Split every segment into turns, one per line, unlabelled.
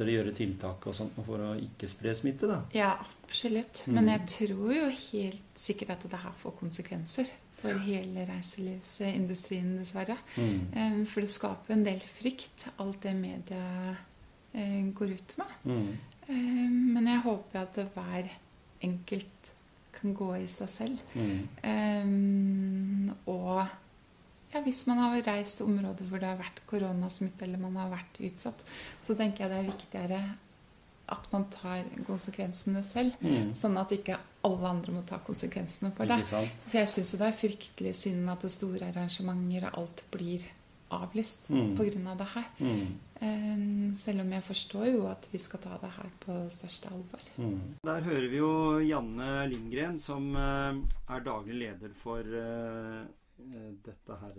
lettere å gjøre tiltak og sånt for å ikke spre smitte, da.
Ja, absolutt. Men jeg tror jo helt sikkert at det her får konsekvenser for hele reiselivsindustrien, dessverre. Mm. For det skaper en del frykt, alt det media eh, går ut med.
Mm.
Eh, Men jeg håper at hver enkelt kan gå i seg selv.
Mm.
Eh, og ja, hvis man har reist til områder hvor det har vært koronasmitte eller man har vært utsatt, så tenker jeg det er viktigere at man tar konsekvensene selv.
Mm.
Sånn at ikke alle andre må ta konsekvensene for det. For jeg syns det er fryktelig synd at det store arrangementer og alt blir avlyst
Mm.
på grunn av det her.
Mm.
Eh, selv om jeg forstår jo at vi skal ta det her på største alvor.
Mm. Der hører vi jo Janne Lindgren, som eh, er daglig leder for eh, dette her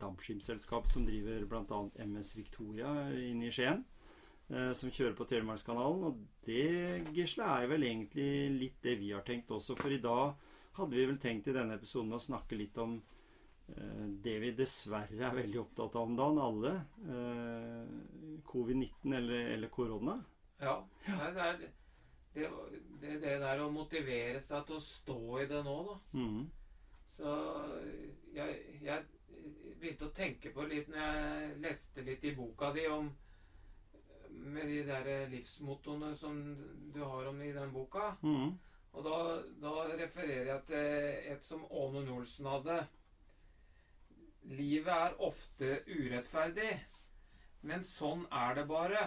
dampskipselskapet som driver bl.a. MS Victoria inne i Skien. eh, Som kjører på Telemarkskanalen. Og det, Gisle, er vel egentlig litt det vi har tenkt også. For i dag hadde vi vel tenkt i denne episoden å snakke litt om eh, det vi dessverre er veldig opptatt av om dagen, alle. eh, Covid-19 eller, eller korona.
Ja. Det, er, det, det, det der å motivere seg til å stå i det nå, da.
Mm.
Så jeg, jeg begynte å tenke på litt når jeg leste litt i boka di om med de der livsmottoene som du har om i den boka.
Mm.
Og da, da refererer jeg til et som Åne Nolsen hadde. Livet er ofte urettferdig, men sånn er det bare.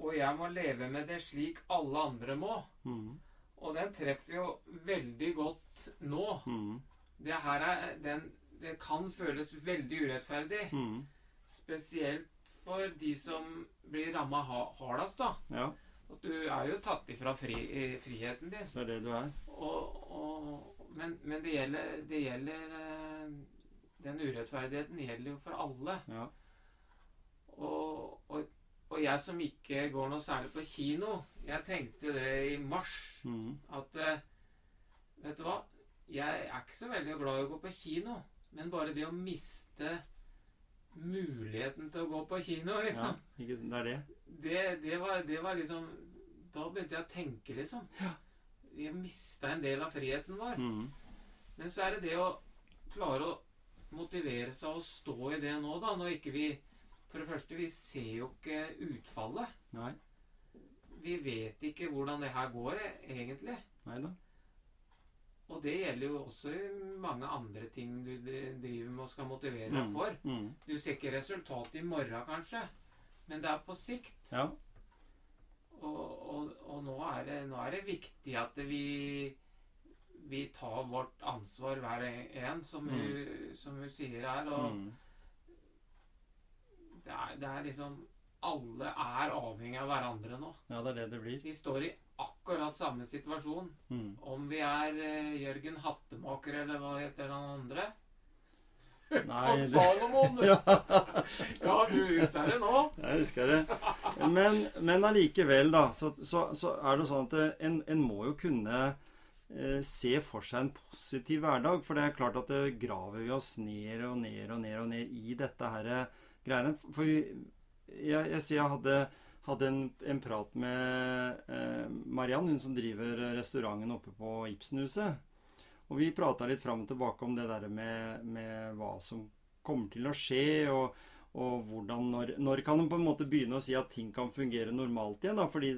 Og jeg må leve med det slik alle andre må.
Mm.
Og den treffer jo veldig godt nå.
Mm.
Det her er den Det kan føles veldig urettferdig.
Mm.
Spesielt for de som blir ramma hardest, da.
Ja,
At du er jo tatt ifra fri, friheten din.
det er det du er.
Og, og, men men det gjelder, det gjelder eh, Den urettferdigheten gjelder jo for alle.
Ja.
Og, og, og jeg som ikke går noe særlig på kino, jeg tenkte det i mars.
Mm.
At eh, Vet du hva? Jeg er ikke så veldig glad i å gå på kino. Men bare det å miste muligheten til å gå på kino, liksom ja.
Ikke, det er det.
det, det, var, det var liksom Da begynte jeg å tenke, liksom. Jeg mista en del av friheten vår.
Mm.
Men så er det det å klare å motivere seg og stå i det nå, da. Når ikke vi For det første, vi ser jo ikke utfallet.
Nei.
Vi vet ikke hvordan det her går, egentlig.
Nei da.
Og det gjelder jo også mange andre ting du driver med og skal motivere deg
Mm.
for.
Mm.
Du ser ikke resultatet i morgen, kanskje, men det er på sikt.
Ja.
Og, og, og nå, er det, nå er det viktig at vi vi tar vårt ansvar hver en, som, hun, som hun sier her. Og
Mm.
det, er, det er liksom Alle er avhengig av hverandre nå.
ja, det er det det blir.
Vi står i akkurat samme situasjon.
Mm.
Om vi er uh, Jørgen Hattemaker eller hva heter han andre? Kong Salomon!
ja,
Ja, du husker det nå?
jeg husker det. Men, men allikevel, da, så, så, så er det sånn at en, en må jo kunne eh, se for seg en positiv hverdag. For det er klart at det graver vi oss ned og ned og ned og ned i dette her eh, greiene. For vi, jeg, jeg, sier jeg hadde, hadde en, en prat med eh, Mariann, hun som driver restauranten oppe på Ibsenhuset. Og vi prata litt fram og tilbake om det der med, med hva som kommer til å skje, og, og hvordan når, når kan en på en måte begynne å si at ting kan fungere normalt igjen? da, fordi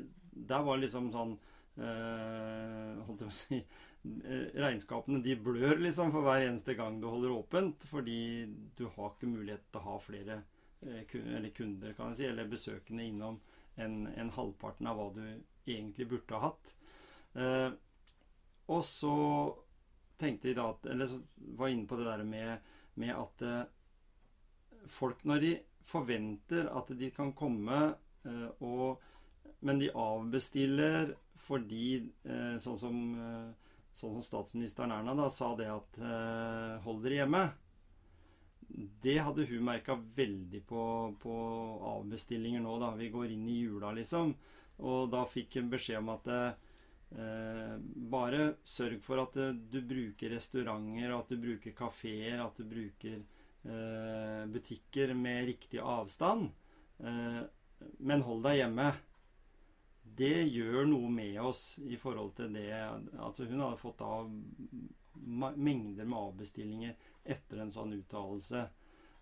der var liksom sånn eh, holdt jeg å si eh, Regnskapene de blør liksom for hver eneste gang du holder åpent, fordi du har ikke mulighet til å ha flere eh, kun- eller kunder kan jeg si, eller besøkende innom enn en halvparten av hva du egentlig burde ha hatt. Eh, og så tenkte jeg da at Eller var jeg inne på det der med, med at eh, folk når de forventer at de kan komme eh, og Men de avbestiller fordi eh, sånn som eh, Sånn som statsministeren Erna da sa det at eh, hold dere hjemme. Det hadde hun merka veldig på, på avbestillinger nå, da. Vi går inn i jula, liksom. Og da fikk hun beskjed om at eh, bare sørg for at eh, du bruker restauranter, at du bruker kafeer, at du bruker eh, butikker med riktig avstand. Eh, men hold deg hjemme. Det gjør noe med oss i forhold til det Altså, hun hadde fått av mengder med avbestillinger etter en sånn uttalelse.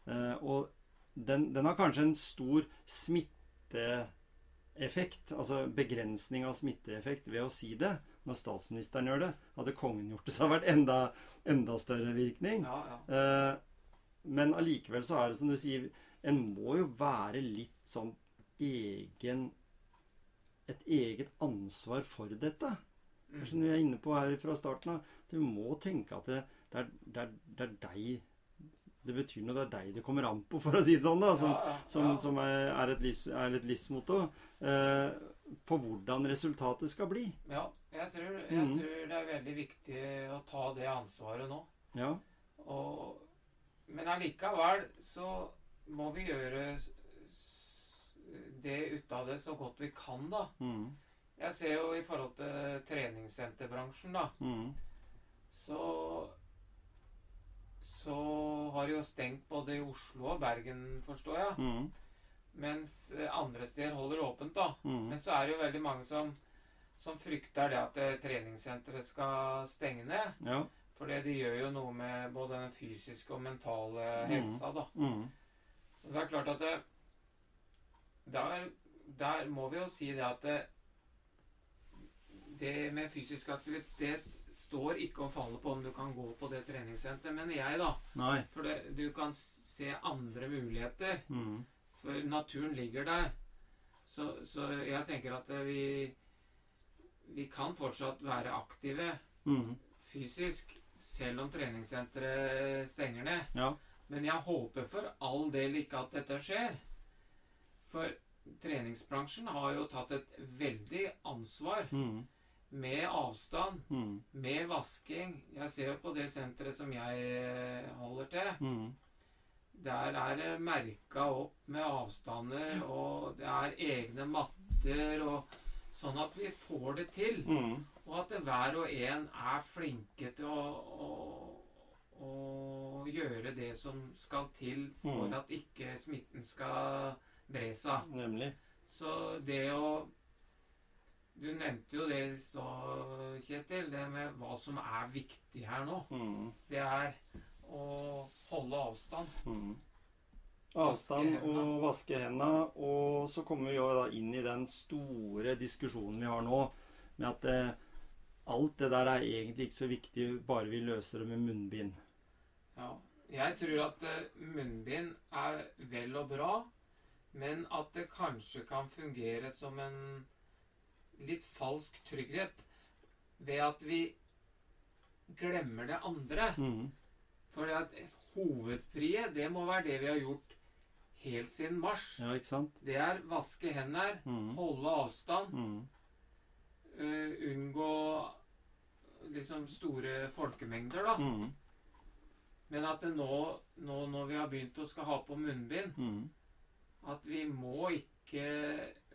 Eh, og den, den har kanskje en stor smitteeffekt, altså begrensning av smitteeffekt, ved å si det. Når statsministeren gjør det. Hadde kongen gjort det, så hadde det vært enda, enda større virkning.
Ja, ja.
Eh, men allikevel så er det som du sier, en må jo være litt sånn egen Et eget ansvar for dette.
Mm.
som vi er inne på her fra starten av. Du må tenke at det, det, er, det, er, det er deg Det betyr noe, det er deg det kommer an på, for å si det sånn. da, Som,
ja, ja,
som, som er, et livs, er et livsmotto. Eh, på hvordan resultatet skal bli.
Ja, jeg tror, jeg
mm.
tror det er veldig viktig å ta det ansvaret nå.
Ja.
Og, men allikevel så må vi gjøre det ut av det så godt vi kan, da.
Mm,
Jeg ser jo i forhold til treningssenterbransjen, da,
mm,
så Så har de jo stengt både i Oslo og Bergen, forstår jeg.
mm,
Mens eh, andre steder holder åpent, da.
mm.
Men så er det jo veldig mange som, som frykter det at eh, treningssenteret skal stenge ned.
Ja.
For det de gjør jo noe med både den fysiske og mentale helsa, da.
Mm,
det er klart at det, der, der må vi jo si det at det, det med fysisk aktivitet står ikke og faller på om du kan gå på det treningssenteret, mener jeg, da.
nei.
For det, du kan se andre muligheter.
Mm,
For naturen ligger der. Så, så jeg tenker at eh, vi Vi kan fortsatt være aktive
mm,
fysisk, selv om treningssenteret stenger ned.
ja.
Men jeg håper for all del ikke at dette skjer. For treningsbransjen har jo tatt et veldig ansvar
Mm,
med avstand,
mm,
med vasking. Jeg ser jo på det senteret som jeg eh, holder til.
mm.
Der er det merka opp med avstander, og det er egne matter, og sånn at vi får det til.
Mm.
Og at hver og en er flinke til å, å, å gjøre det som skal til for
Mm.
at ikke smitten skal bre seg.
Nemlig.
Så det å Du nevnte jo det i stad, Kjetil, det med hva som er viktig her nå.
Mm,
Det er å holde avstand.
mm. Avstand
Vaske
og vaske hendene. Og så kommer vi jo da inn i den store diskusjonen vi har nå, med at det, alt det der er egentlig ikke så viktig, bare vi løser det med munnbind.
Ja. Jeg tror at eh, munnbind er vel og bra, men at det kanskje kan fungere som en litt falsk trygghet ved at vi glemmer det andre.
Mm,
For hovedpriet, det må være det vi har gjort helt siden mars.
ja, ikke sant?
Det er vaske hender,
Mm,
holde avstand,
mm,
uh, unngå liksom store folkemengder, da.
mm,
Men at det nå, nå når vi har begynt å skal ha på munnbind,
mm.
at vi må ikke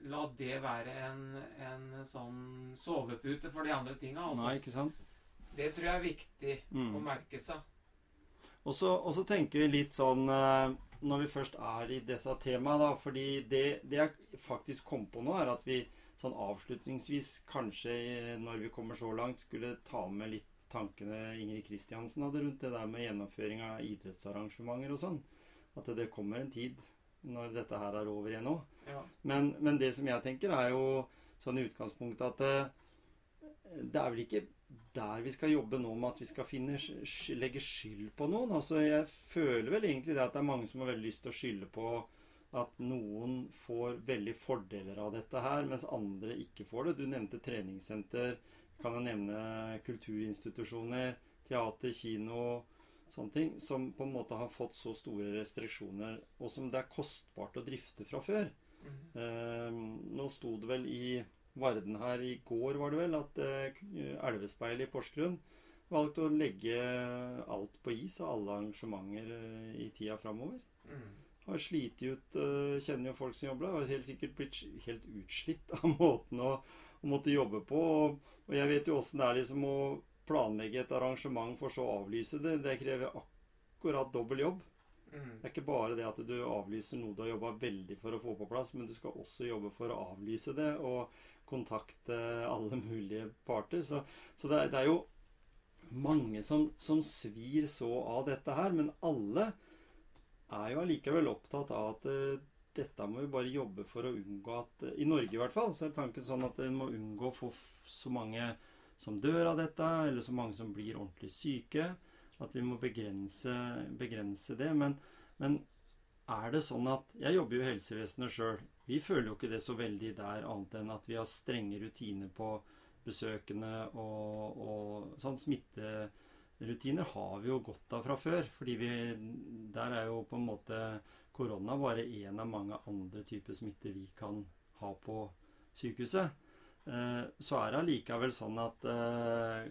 la det være en, en sånn sovepute for de andre tinga. Altså.
Nei, ikke sant?
Det tror jeg er viktig å
Mm.
merke seg.
Og så, tenker vi litt sånn eh, Når vi først er i disse temaene, da Fordi det, det jeg faktisk kom på nå, er at vi sånn avslutningsvis kanskje eh, når vi kommer så langt, skulle ta med litt tankene Ingrid Kristiansen hadde rundt det der med gjennomføring av idrettsarrangementer og sånn. At det kommer en tid når dette her er over igjen òg.
Ja.
Men, men det som jeg tenker, er jo sånn i utgangspunktet at det, det er vel ikke der vi skal jobbe nå med at vi skal finne, legge skyld på noen. Altså, jeg føler vel egentlig det at det er mange som har veldig lyst til å skylde på at noen får veldig fordeler av dette her, mens andre ikke får det. Du nevnte treningssenter. Kan jo nevne kulturinstitusjoner. teater, kino, sånne ting, som på en måte har fått så store restriksjoner, og som det er kostbart å drifte fra før.
Mm.
Eh, nå sto det vel i Varden her i går, var det vel, at eh, Elvespeilet i Porsgrunn valgte å legge alt på is av alle arrangementer eh, i tida framover.
Mm.
Har slitt ut eh, Kjenner jo folk som jobber der. Har helt sikkert blitt helt utslitt av måten å, å måtte jobbe på. Og, og jeg vet jo åssen det er liksom å planlegge et arrangement for så å avlyse det. Det krever akkurat dobbel jobb.
Mm.
Det er ikke bare det at du avlyser noe du har jobba veldig for å få på plass, men du skal også jobbe for å avlyse det og kontakte alle mulige parter. Så, så det, er, det er jo mange som, som svir så av dette her, men alle er jo allikevel opptatt av at eh, dette må vi bare jobbe for å unngå at I Norge i hvert fall så er tanken sånn at en må unngå å få så mange som dør av dette, eller så mange som blir ordentlig syke. At vi må begrense, begrense det. Men, men er det sånn at Jeg jobber jo i helsevesenet sjøl. Vi føler jo ikke det så veldig der, annet enn at vi har strenge rutiner på besøkende og, og sånn smitterutiner har vi jo godt av fra før. Fordi vi Der er jo på en måte korona bare én av mange andre typer smitte vi kan ha på sykehuset. Eh, så er det allikevel sånn at eh,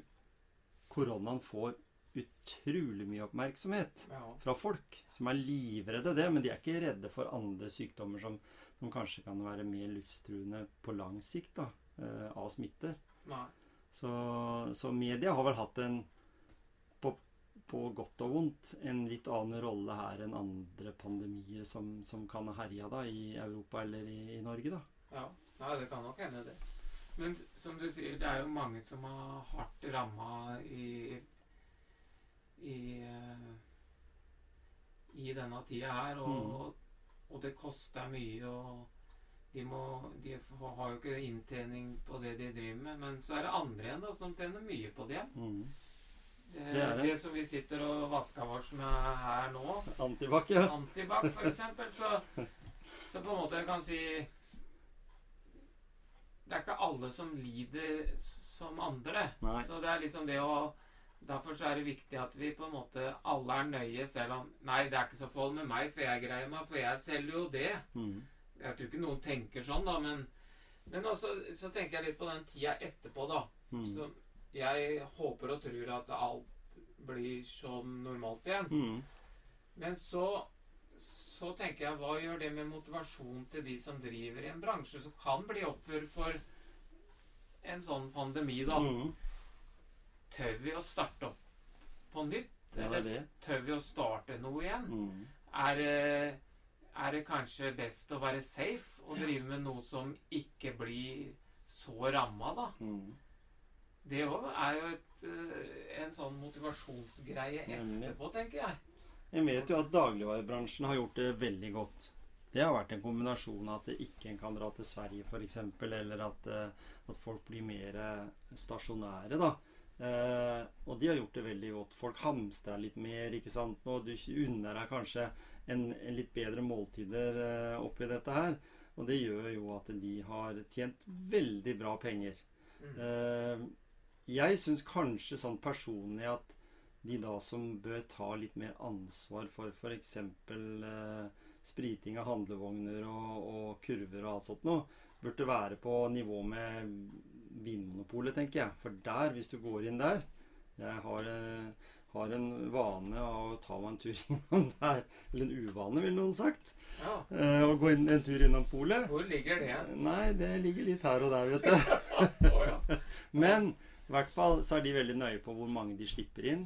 koronaen får utrolig mye oppmerksomhet
Ja.
fra folk som er livredde det, men de er ikke redde for andre sykdommer som, som kanskje kan være mer livstruende på lang sikt da, eh, av smitter. Så, så media har vel hatt en på, på godt og vondt en litt annen rolle her enn andre pandemier som, som kan ha herja da, i Europa eller i, i Norge. da.
Ja. Nei, det kan nok hende, det. Men som du sier, det er jo mange som er hardt ramma i i, eh, i denne tida her, og, og det koster mye, og de, må, de har jo ikke inntjening på det de driver med. Men så er det andre igjen da, som tjener mye på det.
Mm.
Det,
Det er det.
det som vi sitter og vasker vårt med her nå,
Antibac, ja.
Antibac eksempel, så, så på en måte jeg kan si Det er ikke alle som lider som andre.
Nei.
Så det er liksom det å Derfor så er det viktig at vi på en måte alle er nøye, selv om Nei, det er ikke så forhold med meg, for jeg greier meg, for jeg selger jo det.
Mm.
Jeg tror ikke noen tenker sånn, da, men Men også så tenker jeg litt på den tida etterpå, da.
Mm.
Så jeg håper og tror at alt blir som normalt igjen.
Mm.
Men så, så tenker jeg, hva gjør det med motivasjon til de som driver i en bransje som kan bli oppført for en sånn pandemi, da?
Mm.
Tør vi å starte opp på nytt?
Ja, er
Eller tør vi å starte noe igjen?
Mm.
Er, det- er det kanskje best å være safe og drive med noe som ikke blir så ramma, da?
Mm.
Det òg er jo et, eh, en sånn motivasjonsgreie etterpå, tenker jeg.
Jeg vet jo at dagligvarebransjen har gjort det veldig godt. Det har vært en kombinasjon av at det ikke en kan dra til Sverige f.eks., eller at, eh, at folk blir mer eh, stasjonære, da. Eh, og de har gjort det veldig godt. Folk hamstrer litt mer, ikke sant. Nå du unner deg kanskje en, en litt bedre måltider eh, oppi dette her. Og det gjør jo at de har tjent veldig bra penger.
Mm.
Eh, jeg syns kanskje sånn personlig at de da som bør ta litt mer ansvar for f.eks. Eh, spriting av handlevogner og, og kurver og alt sånt noe, burde være på nivå med Vinmonopolet, tenker jeg. For der, hvis du går inn der Jeg har, eh, har en vane av å ta meg en tur innom der. Eller en uvane, ville noen sagt.
Ja.
Eh, å gå inn, en tur innom polet.
Hvor ligger det?
Nei, det ligger litt her og der, vet du.
Ja.
Men i hvert fall så er de veldig nøye på hvor mange de slipper inn.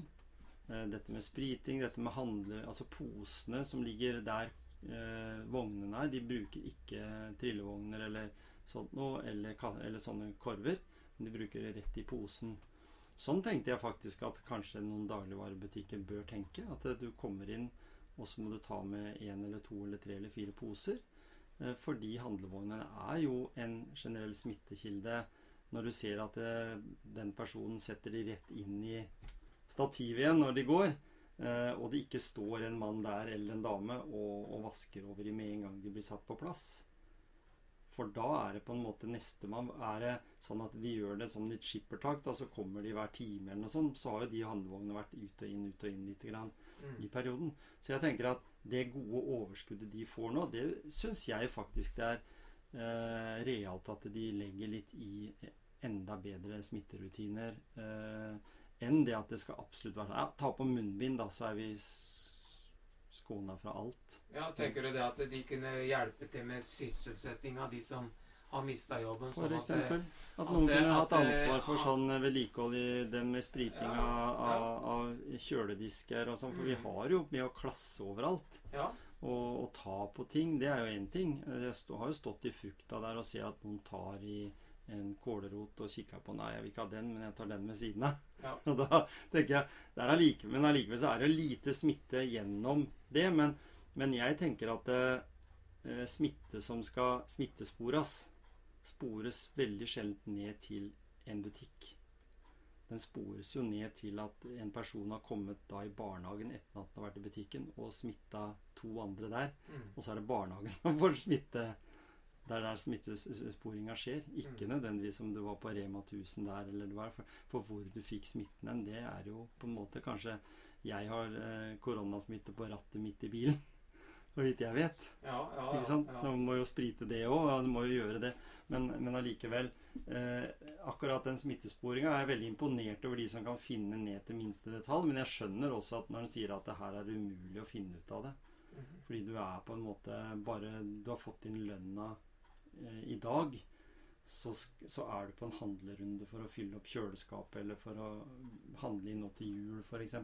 Eh, Dette med spriting, dette med handle... Altså posene som ligger der eh, vognene er, de bruker ikke trillevogner eller sånt noe, eller, eller sånne korver. Men de bruker det rett i posen. Sånn tenkte jeg faktisk at kanskje noen dagligvarebutikker bør tenke. At eh, du kommer inn, og så må du ta med én eller to eller tre eller fire poser. Eh, Fordi handlevognene er jo en generell smittekilde når du ser at den personen setter de rett inn i stativet igjen når de går, eh, og det ikke står en mann der eller en dame og, og vasker over dem med en gang de blir satt på plass. For da er det på en måte nestemann Er det sånn at de gjør det sånn litt skippertak, da, så kommer de hver time eller noe sånt, så har jo de handlevognene vært ut og inn, ut og inn lite grann
Mm.
i perioden. Så jeg tenker at det gode overskuddet de får nå, det syns jeg faktisk det er eh, realt at de legger litt i enda bedre smitterutiner eh, enn det at det skal absolutt være sånn ja, Ta på munnbind, da, så er vi skåna fra alt.
Ja, Tenker du det at de kunne hjelpe til med sysselsetting av de som har mista jobben?
For
sånn
eksempel. At
at
noen
at,
kunne
at
hatt ansvar for sånn vedlikehold i dem med spriting
Ja, ja.
av, av kjøledisker og sånn. For vi
Mm.
har jo med å klasse overalt.
Ja.
Og, og ta på ting, det er jo én ting. Jeg har jo stått i fukta der og ser at noen tar i en kålrot og kikker på Nei, jeg vil ikke ha den, men jeg tar den ved siden av.
Ja.
Og da tenker jeg det er allike, Men allikevel så er det lite smitte gjennom det. Men, men jeg tenker at eh, smitte som skal smittespores, spores veldig sjelden ned til en butikk. Den spores jo ned til at en person har kommet da i barnehagen etter at den har vært i butikken, og smitta to andre der.
Mm.
Og så er det barnehagen som får smitte der der smittesporinga skjer. Ikke
Mm.
nødvendigvis om du var på Rema 1000 der, eller hva. for, for hvor du fikk smitten hen. Det er jo på en måte kanskje Jeg har eh, koronasmitte på rattet mitt i bilen. Så vidt jeg vet.
Ja, ja,
Ikke sant?
ja.
Så man må jo sprite det òg. Ja, du må jo gjøre det. Men, men allikevel eh, Akkurat den smittesporinga er jeg veldig imponert over de som kan finne ned til minste detalj. Men jeg skjønner også at når en sier at det her er umulig å finne ut av det.
Mhm.
Fordi du er på en måte bare Du har fått inn lønna eh, i dag. Så, så er du på en handlerunde for å fylle opp kjøleskapet eller for å handle inn nå til jul f.eks.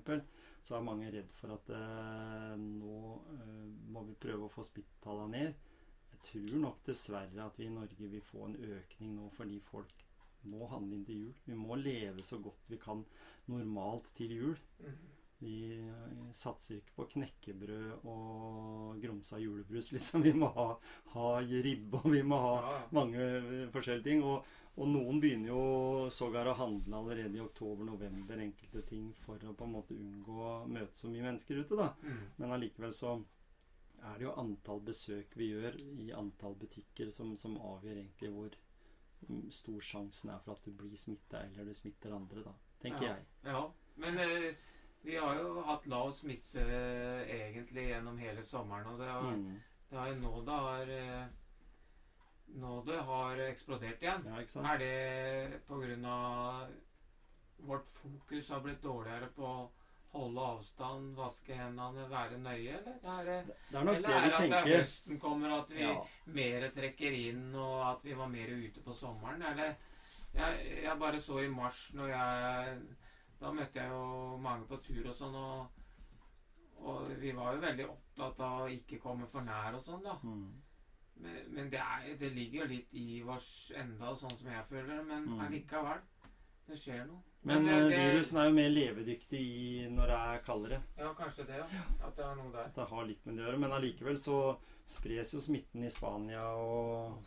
Så er mange redd for at eh, nå eh, må vi prøve å få smittallene ned. Jeg tror nok dessverre at vi i Norge vil få en økning nå fordi folk må handle inn til jul. Vi må leve så godt vi kan normalt til jul.
Mhm.
Vi eh, satser ikke på knekkebrød og grumsa julebrus, liksom. Vi må ha, ha ribbe, og vi må ha
Ja,
mange eh, forskjellige ting. Og, og noen begynner jo sågar å handle allerede i oktober-november enkelte ting for å på en måte unngå å møte så mye mennesker ute, da.
Mm.
Men allikevel så er det jo antall besøk vi gjør i antall butikker som, som avgjør egentlig hvor mm, stor sjansen er for at du blir smitta eller du smitter andre, da. Tenker
Ja.
jeg.
Ja, men eh, vi har jo hatt lav smitte eh, egentlig gjennom hele sommeren. Og det har,
Mm.
det har nå det har eh, Nå det har eksplodert igjen.
Ja, ikke sant?
Er det pga. vårt fokus har blitt dårligere på holde avstand, vaske hendene, være nøye, eller? Er det,
Det er nok
eller
det
er
tenker.
det at det
at
høsten kommer, at vi
Ja.
mer trekker inn, og at vi var mer ute på sommeren? Eller jeg, jeg bare så i mars når jeg Da møtte jeg jo mange på tur og sånn, og, og vi var jo veldig opptatt av å ikke komme for nær og sånn, da.
Mm.
Men, men det, er, det ligger jo litt i oss enda, sånn som jeg føler det. Men
Mm.
allikevel. Det skjer noe.
Men
det-
eh,
det-
virusen er jo mer levedyktig i når det er kaldere.
Ja, kanskje det, ja. At det er noe der.
Det har litt med det å gjøre. Men allikevel så spres jo smitten i Spania og.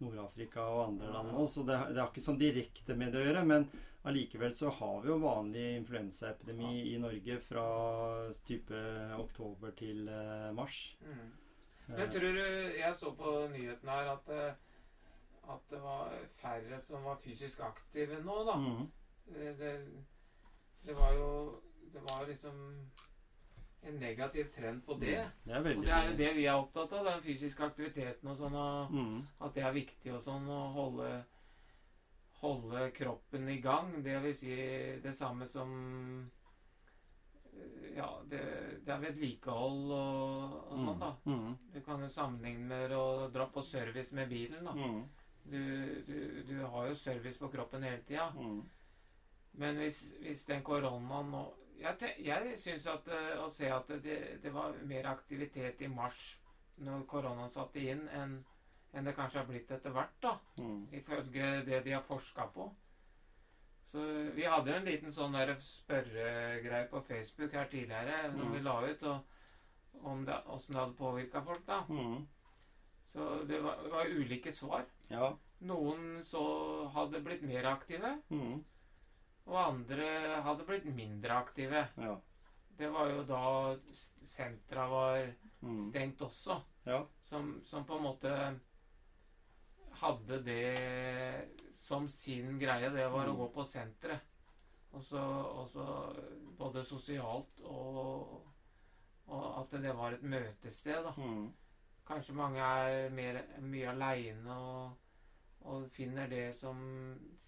Nord-Afrika og andre land nå, så det, det har ikke sånn direkte med det å gjøre. Men allikevel så har vi jo vanlig influensaepidemi i Norge fra type oktober til eh, mars.
Mm.
Eh,
Men tror du Jeg så på nyheten her at, eh, at det var færre som var fysisk aktive nå, da.
mm.
Det, det, det var jo Det var liksom en negativ trend på det.
Det er
Og det er jo det vi er opptatt av, den fysiske aktiviteten og sånn. Og
mm.
at det er viktig og sånn å holde Holde kroppen i gang. Det vil si det samme som Ja, det, det er vedlikehold og, og sånn, da.
Mm.
Du kan jo sammenligne med å dra på service med bilen, da.
Mm.
Du, du, du har jo service på kroppen hele tida.
Mm.
Men hvis, hvis den koronaen nå Jeg, jeg syns at eh, å se at det, det var mer aktivitet i mars når koronaen satte inn, enn enn det kanskje har blitt etter hvert, da.
Mm.
Ifølge det de har forska på. Så vi hadde jo en liten sånn spørregreie på Facebook her tidligere som
Mm.
vi la ut, og om det, åssen det hadde påvirka folk, da.
Mm.
Så det var, det var ulike svar.
Ja.
Noen så hadde blitt mer aktive,
Mm.
og andre hadde blitt mindre aktive.
Ja.
Det var jo da sentra var
Mm.
stengt også,
Ja.
som, som på en måte hadde det som sin greie. Det var å
Mm.
gå på senteret. Og så, både sosialt og, og at det var et møtested. da.
Mm.
Kanskje mange er mer, mye aleine og, og finner det som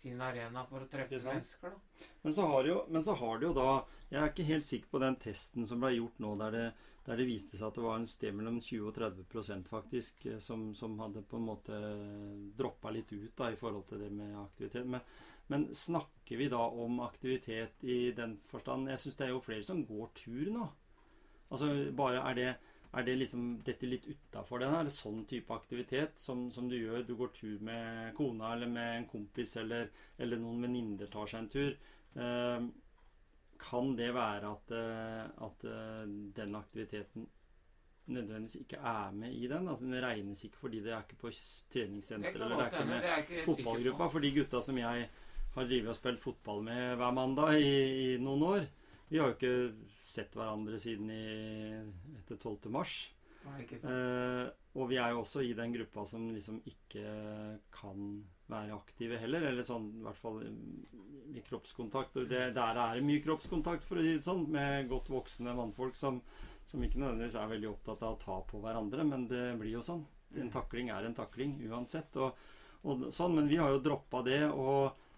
sin arena for å treffe mennesker. da.
Men så har jo, men så har det jo da Jeg er ikke helt sikker på den testen som ble gjort nå, der det, der det viste seg at det var en sted mellom 20 og 30 faktisk eh, som, som hadde på en måte droppa litt ut da i forhold til det med aktivitet. Men, men snakker vi da om aktivitet i den forstand Jeg syns det er jo flere som går tur nå. Altså bare er det er det liksom dette litt utafor den? Er det sånn type aktivitet som, som du gjør? Du går tur med kona eller med en kompis eller, eller noen venninner tar seg en tur. Eh, kan det være at, eh, at eh, den aktiviteten nødvendigvis ikke er med i den? Altså Den regnes ikke fordi det er ikke på s-
Det
treningssenter
kan
eller det er ikke med
er ikke
fotballgruppa. For de gutta som jeg har drevet og spilt fotball med hver mandag i, i noen år, vi har jo ikke sett hverandre siden i, etter 12. mars.
Nei?
Eh, og vi er jo også i den gruppa som liksom ikke kan være aktive heller. Eller sånn i hvert fall mm, i kroppskontakt. Og det, der er det mye kroppskontakt, for å si det sånn, med godt voksne mannfolk som, som ikke nødvendigvis er veldig opptatt av å ta på hverandre, men det blir jo sånn. En takling er en takling uansett. Og, og sånn, men vi har jo droppa det. og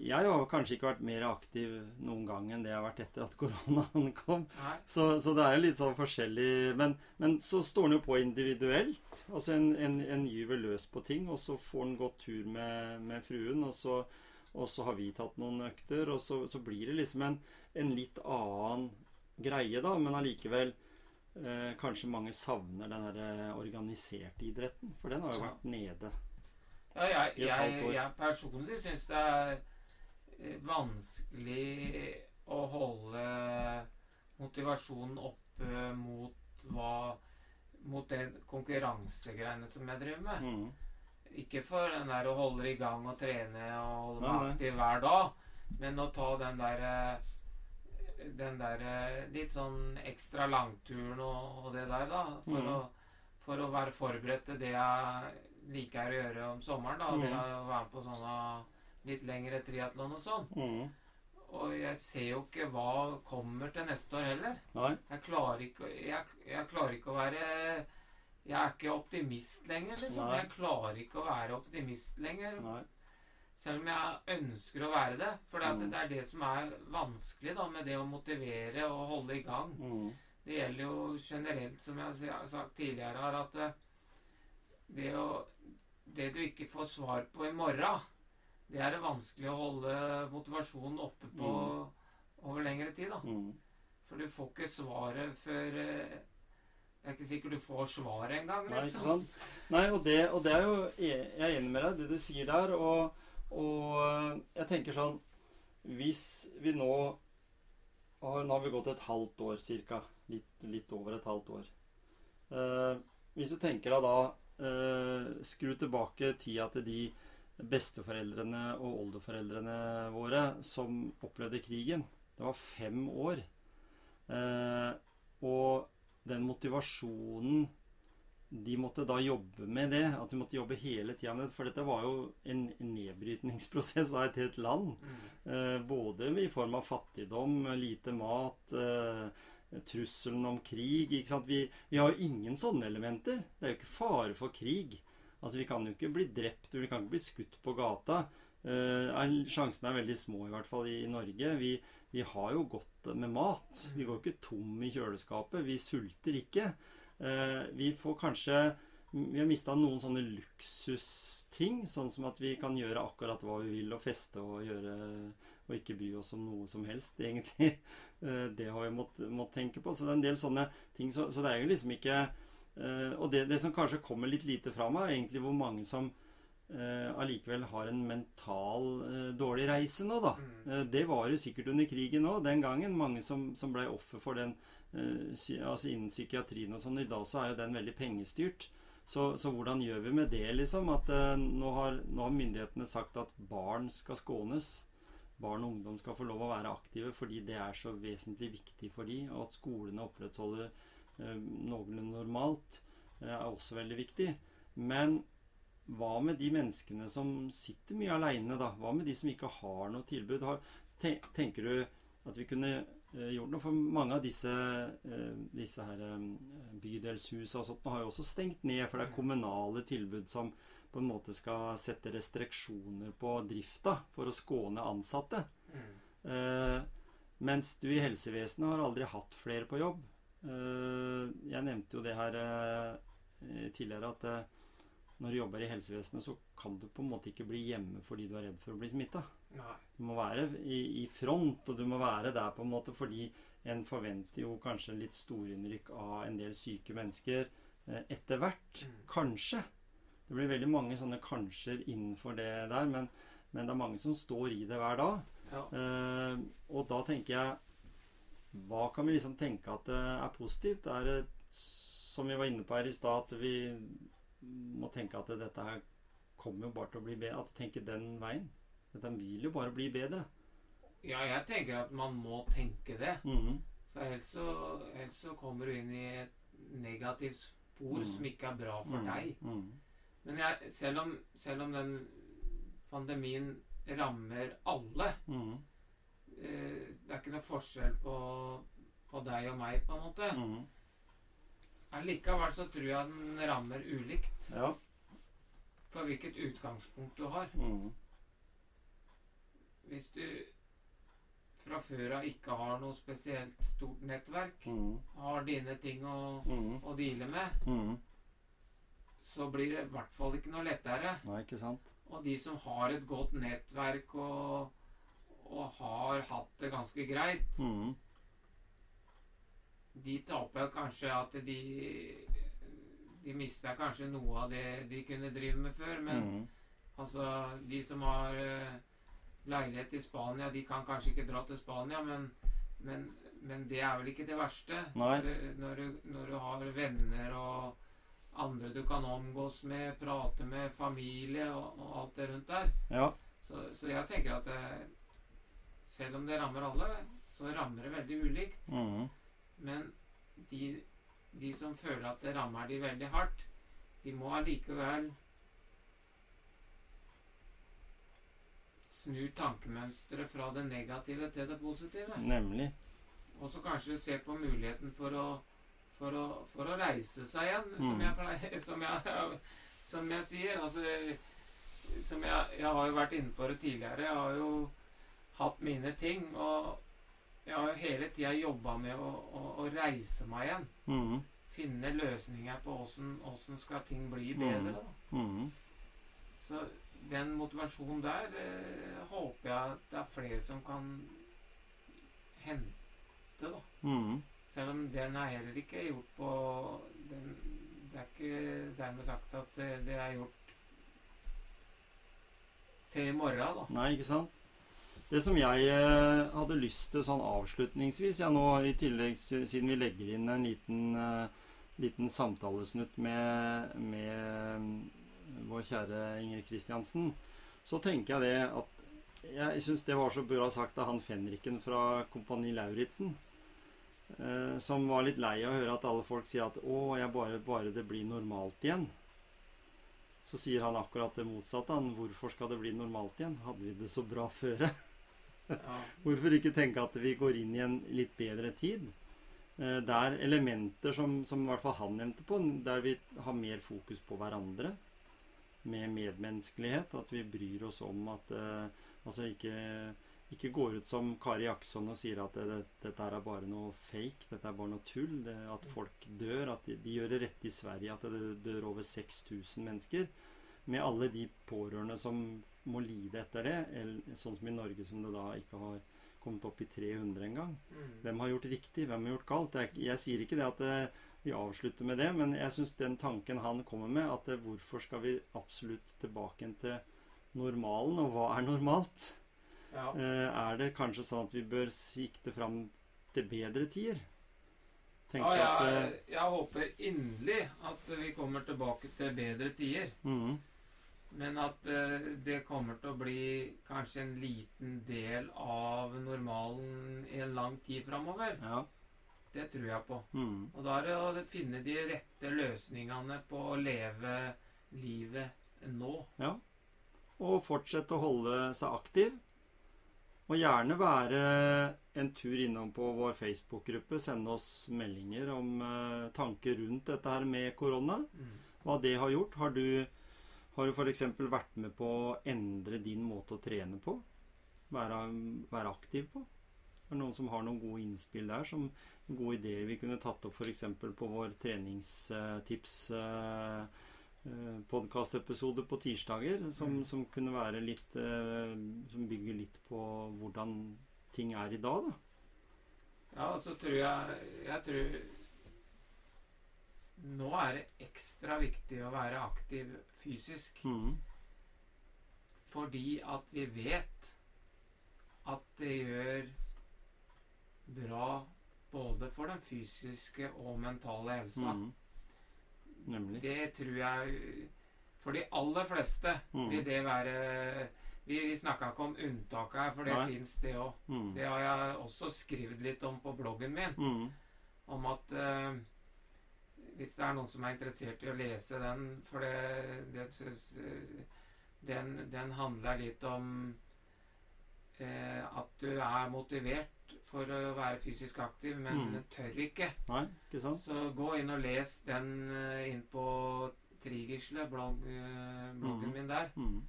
jeg har kanskje ikke vært mer aktiv noen gang enn det jeg har vært etter at koronaen kom. Så, så det er jo litt sånn forskjellig men, men så står han jo på individuelt. Altså en, en, en gyver løs på ting, og så får en gått tur med, med fruen, og så, og så har vi tatt noen økter, og så, så blir det liksom en, en litt annen greie, da, men allikevel eh, kanskje mange savner den der eh, organiserte idretten, for den har jo vært nede.
Ja, jeg, jeg, jeg personlig syns det er eh, vanskelig å holde motivasjonen oppe mot hva Mot den konkurransegreiene som jeg driver med.
Mm.
Ikke for den der å holde i gang og trene og holde meg aktiv hver dag, men å ta den der eh, Den der eh, litt sånn ekstra langturen og, og det der, da. For,
Mm.
å, for å være forberedt til det jeg liker å gjøre om sommeren. da, Det
Mm.
er å være med på sånne litt lengre triatlon og sånn.
Mm.
Og jeg ser jo ikke hva kommer til neste år heller.
Nei.
Jeg klarer ikke, jeg, jeg klarer ikke å være Jeg er ikke optimist lenger, liksom.
Nei.
Jeg klarer ikke å være optimist lenger.
Nei.
Selv om jeg ønsker å være det. For
Mm.
det er det som er vanskelig da, med det å motivere og holde i gang.
Mm.
Det gjelder jo generelt, som jeg har sagt tidligere her, at eh, det, å, det du ikke får svar på i morgen, det er det vanskelig å holde motivasjonen oppe på over lengre tid. da.
Mm.
For du får ikke svaret før eh, Det er ikke sikkert du får svaret engang.
Nei, ikke
Liksom.
sant? Nei, og det, og det er jo Jeg er enig med deg, det du sier der. Og, og jeg tenker sånn Hvis vi nå har, Nå har vi gått et halvt år cirka. Litt, litt over et halvt år. Eh, hvis du tenker deg da eh, Skru tilbake tida til de besteforeldrene og oldeforeldrene våre som opplevde krigen. Det var fem år. Eh, og den motivasjonen de måtte da jobbe med det. At de måtte jobbe hele tida med det. For dette var jo en nedbrytningsprosess av et helt land.
Mm.
Eh, både i form av fattigdom, lite mat, eh, trusselen om krig. Ikke sant? Vi, vi har jo ingen sånne elementer. Det er jo ikke fare for krig. Altså Vi kan jo ikke bli drept, vi kan ikke bli skutt på gata. Eh, Sjansene er veldig små, i hvert fall i, i Norge. Vi, vi har jo godt med mat. Vi går ikke tom i kjøleskapet. Vi sulter ikke. Eh, vi får kanskje Vi har mista noen sånne luksusting, sånn som at vi kan gjøre akkurat hva vi vil, og feste og gjøre Og ikke bry oss om noe som helst, egentlig. Eh, det har vi måttet mått tenke på. Så det er en del sånne ting. Så, så det er jo liksom ikke eh, Og det, det som kanskje kommer litt lite fra meg, er egentlig hvor mange som eh, allikevel har en mental dårlig reise nå, da.
Mm.
Det var jo sikkert under krigen òg, den gangen. Mange som, som ble offer for den altså innen psykiatrien og sånn. I dag så er jo den veldig pengestyrt. Så, så hvordan gjør vi med det, liksom? At eh, nå, har, nå har myndighetene sagt at barn skal skånes. Barn og ungdom skal få lov å være aktive fordi det er så vesentlig viktig for dem, og at skolene opprettholder eh, noenlunde normalt, eh, er også veldig viktig. Men hva med de menneskene som sitter mye aleine, da? Hva med de som ikke har noe tilbud? Har, ten, tenker du at vi kunne eh, gjort noe? For mange av disse, eh, disse her eh, bydelshus og sånt har jo også stengt ned, for det er kommunale tilbud som på en måte skal sette restriksjoner på drifta for å skåne ansatte.
Mm.
Eh, mens du i helsevesenet har aldri hatt flere på jobb. Eh, jeg nevnte jo det her eh, tidligere at eh, når du jobber i helsevesenet, så kan du på en måte ikke bli hjemme fordi du er redd for å bli smitta. Du må være i, i front, og du må være der på en måte fordi en forventer jo kanskje litt storinnrykk av en del syke mennesker eh, etter hvert.
Mm.
Kanskje. Det blir veldig mange sånne kanskjer innenfor det der, men, men det er mange som står i det hver dag.
Ja.
Eh, og da tenker jeg Hva kan vi liksom tenke at det er positivt? Er det, som vi var inne på her i stad, at vi må tenke at dette her kommer jo bare til å bli bedre? At tenke den veien? Dette vil jo bare bli bedre.
ja, jeg tenker at man må tenke det.
Mhm.
For ellers så, ellers så kommer du inn i et negativt spor
Mm.
som ikke er bra for
Mhm.
deg. Men jeg, selv, om, selv om den pandemien rammer alle
mm.
eh, Det er ikke noe forskjell på, på deg og meg, på en måte.
Mm.
Allikevel så tror jeg den rammer ulikt.
Ja.
For hvilket utgangspunkt du har.
Mhm.
Hvis du fra før av ikke har noe spesielt stort nettverk,
Mhm.
har dine ting å,
Mhm.
å deale med,
Mhm.
Så blir det i hvert fall ikke noe lettere.
Nei, ikke sant?
Og de som har et godt nettverk og, og har hatt det ganske greit,
mm.
de taper kanskje at de De mista kanskje noe av det de kunne drive med før. Men
mm.
altså, de som har eh, leilighet i Spania, de kan kanskje ikke dra til Spania, men, men, men det er vel ikke det verste. Når, når, du, når du har venner og andre du kan omgås med, prate med, familie og, og alt det rundt der.
Ja.
Så, så jeg tenker at det, selv om det rammer alle, så rammer det veldig ulikt.
Mm.
Men de, de som føler at det rammer de veldig hardt, de må allikevel snu tankemønsteret fra det negative til det positive.
Nemlig.
Og så kanskje se på muligheten for å, for å, for å reise seg igjen, som,
Mm.
jeg pleier, som, jeg, som jeg sier. Altså, som jeg, jeg har jo vært inne på det tidligere. Jeg har jo hatt mine ting. Og jeg har jo hele tida jobba med å, å, å reise meg igjen.
Mm.
Finne løsninger på åssen skal ting bli bedre.
Mm.
Da.
Mm.
Så den motivasjonen der eh, håper jeg at det er flere som kan hente, da. Selv om den er heller ikke gjort på den, Det er ikke dermed sagt at det, er gjort til i morgen, da.
Nei, ikke sant? Det som jeg eh, hadde lyst til sånn avslutningsvis, ja, nå i tillegg siden vi legger inn en liten, eh, liten samtalesnutt med, med mm, vår kjære Inger Kristiansen, så tenker jeg det at jeg syns det var så bra sagt av han fenriken fra Kompani Lauritzen. Eh, som var litt lei av å høre at alle folk sier at 'Å, jeg bare, bare det blir normalt igjen'. Så sier han akkurat det motsatte. Han, 'Hvorfor skal det bli normalt igjen? Hadde vi det så bra før?'
Ja.
Hvorfor ikke tenke at vi går inn i en litt bedre tid? Eh, der elementer som, som i hvert fall han nevnte på, der vi har mer fokus på hverandre. Med medmenneskelighet. At vi bryr oss om at eh, Altså ikke, ikke går ut som Kari Jackson og sier at det, dette her er bare noe fake. Dette er bare noe tull. Det, at folk dør. At de, de gjør det rett i Sverige at det dør over 6000 mennesker. Med alle de pårørende som må lide etter det. Eller, sånn som i Norge, som det da ikke har kommet opp i 300 engang.
Mm.
Hvem har gjort riktig? Hvem har gjort galt? Jeg, jeg sier ikke det at eh, vi avslutter med det, men jeg syns den tanken han kommer med, at eh, hvorfor skal vi absolutt tilbake til normalen, og hva er normalt?
Ja.
Eh, er det kanskje sånn at vi bør sikte fram til bedre tider?
Ja, jeg,
eh,
jeg håper inderlig at vi kommer tilbake til bedre tider.
Mm.
Men at eh, det kommer til å bli kanskje en liten del av normalen i en lang tid framover.
Ja.
Det tror jeg på.
Mm.
Og da er det å finne de rette løsningene på å leve livet nå.
Ja. Og fortsette å holde seg aktiv. Og gjerne være en tur innom på vår Facebook-gruppe. Sende oss meldinger om uh, tanker rundt dette her med korona.
Mm.
Hva det har gjort. Har du, har du f.eks. vært med på å endre din måte å trene på? Være, være aktiv på? Er det noen som har noen gode innspill der? Som Gode ideer vi kunne tatt opp f.eks. på vår treningstips Uh, eh, podkastepisode på tirsdager, som,
Mm.
som kunne være litt eh, Som bygger litt på hvordan ting er i dag, da.
Ja, og så tror jeg Jeg tror Nå er det ekstra viktig å være aktiv fysisk.
Mm.
Fordi at vi vet at det gjør bra både for den fysiske og mentale helsa.
Mhm. Nemlig.
Det tror jeg For de aller fleste
mm.
vil det være Vi, vi snakka ikke om unntaket her, for det fins det òg.
Mm.
Det har jeg også skrevet litt om på bloggen min.
Mm.
Om at uh, Hvis det er noen som er interessert i å lese den For det, det eh, den, den handler litt om eh, at du er motivert for å være fysisk aktiv, men
Mm.
tør ikke.
Nei, ikke sant?
Så gå inn og les den eh, inn på Trigisle, blogg, eh, bloggen
mm.
min der.
Mm.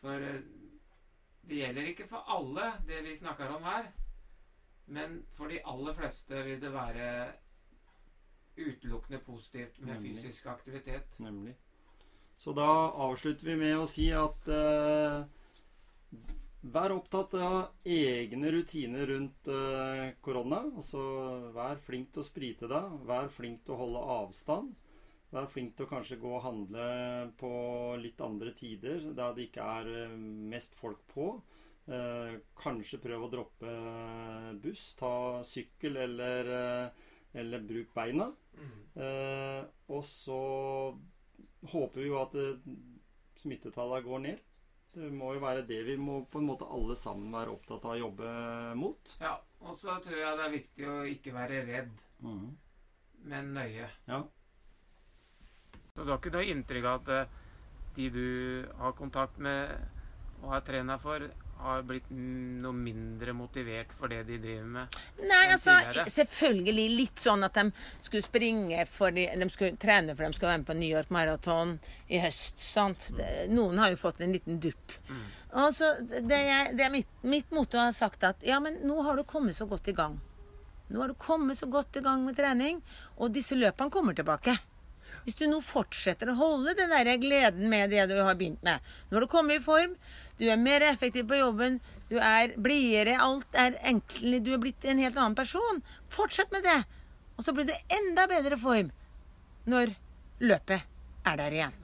For eh, det gjelder ikke for alle, det vi snakker om her. Men for de aller fleste vil det være utelukkende positivt med
Nemlig.
fysisk aktivitet.
Nemlig. Så da avslutter vi med å si at eh, Vær opptatt av egne rutiner rundt eh, korona. Altså vær flink til å sprite deg. Vær flink til å holde avstand. Vær flink til å kanskje gå og handle på litt andre tider, der det ikke er eh, mest folk på. Eh, kanskje prøv å droppe buss. Ta sykkel eller, eller bruk beina. Eh, og så håper vi jo at smittetallene går ned. Det må jo være det vi må på en måte alle sammen være opptatt av å jobbe mot.
Ja, og så tror jeg det er viktig å ikke være redd, men nøye.
Ja.
Så du har ikke noe inntrykk av at eh, de du har kontakt med og har trener for, har blitt mm, noe mindre motivert for det de driver med?
Nei, altså
tidligere?
selvfølgelig litt sånn at de skulle springe for de, de skulle trene for de skulle være med på New York Marathon i høst. sant? Det, noen har jo fått en liten dupp. Og så det, er, det er mitt, mitt motto har sagt at ja, men nå har du kommet så godt i gang. Nå har du kommet så godt i gang med trening, og disse løpene kommer tilbake. Hvis du nå fortsetter å holde den der gleden med det du har begynt med Når du kommer i form, du er mer effektiv på jobben, du er blidere, alt er enklere, du er blitt en helt annen person. Fortsett med det. Og så blir du enda bedre form når løpet er der igjen.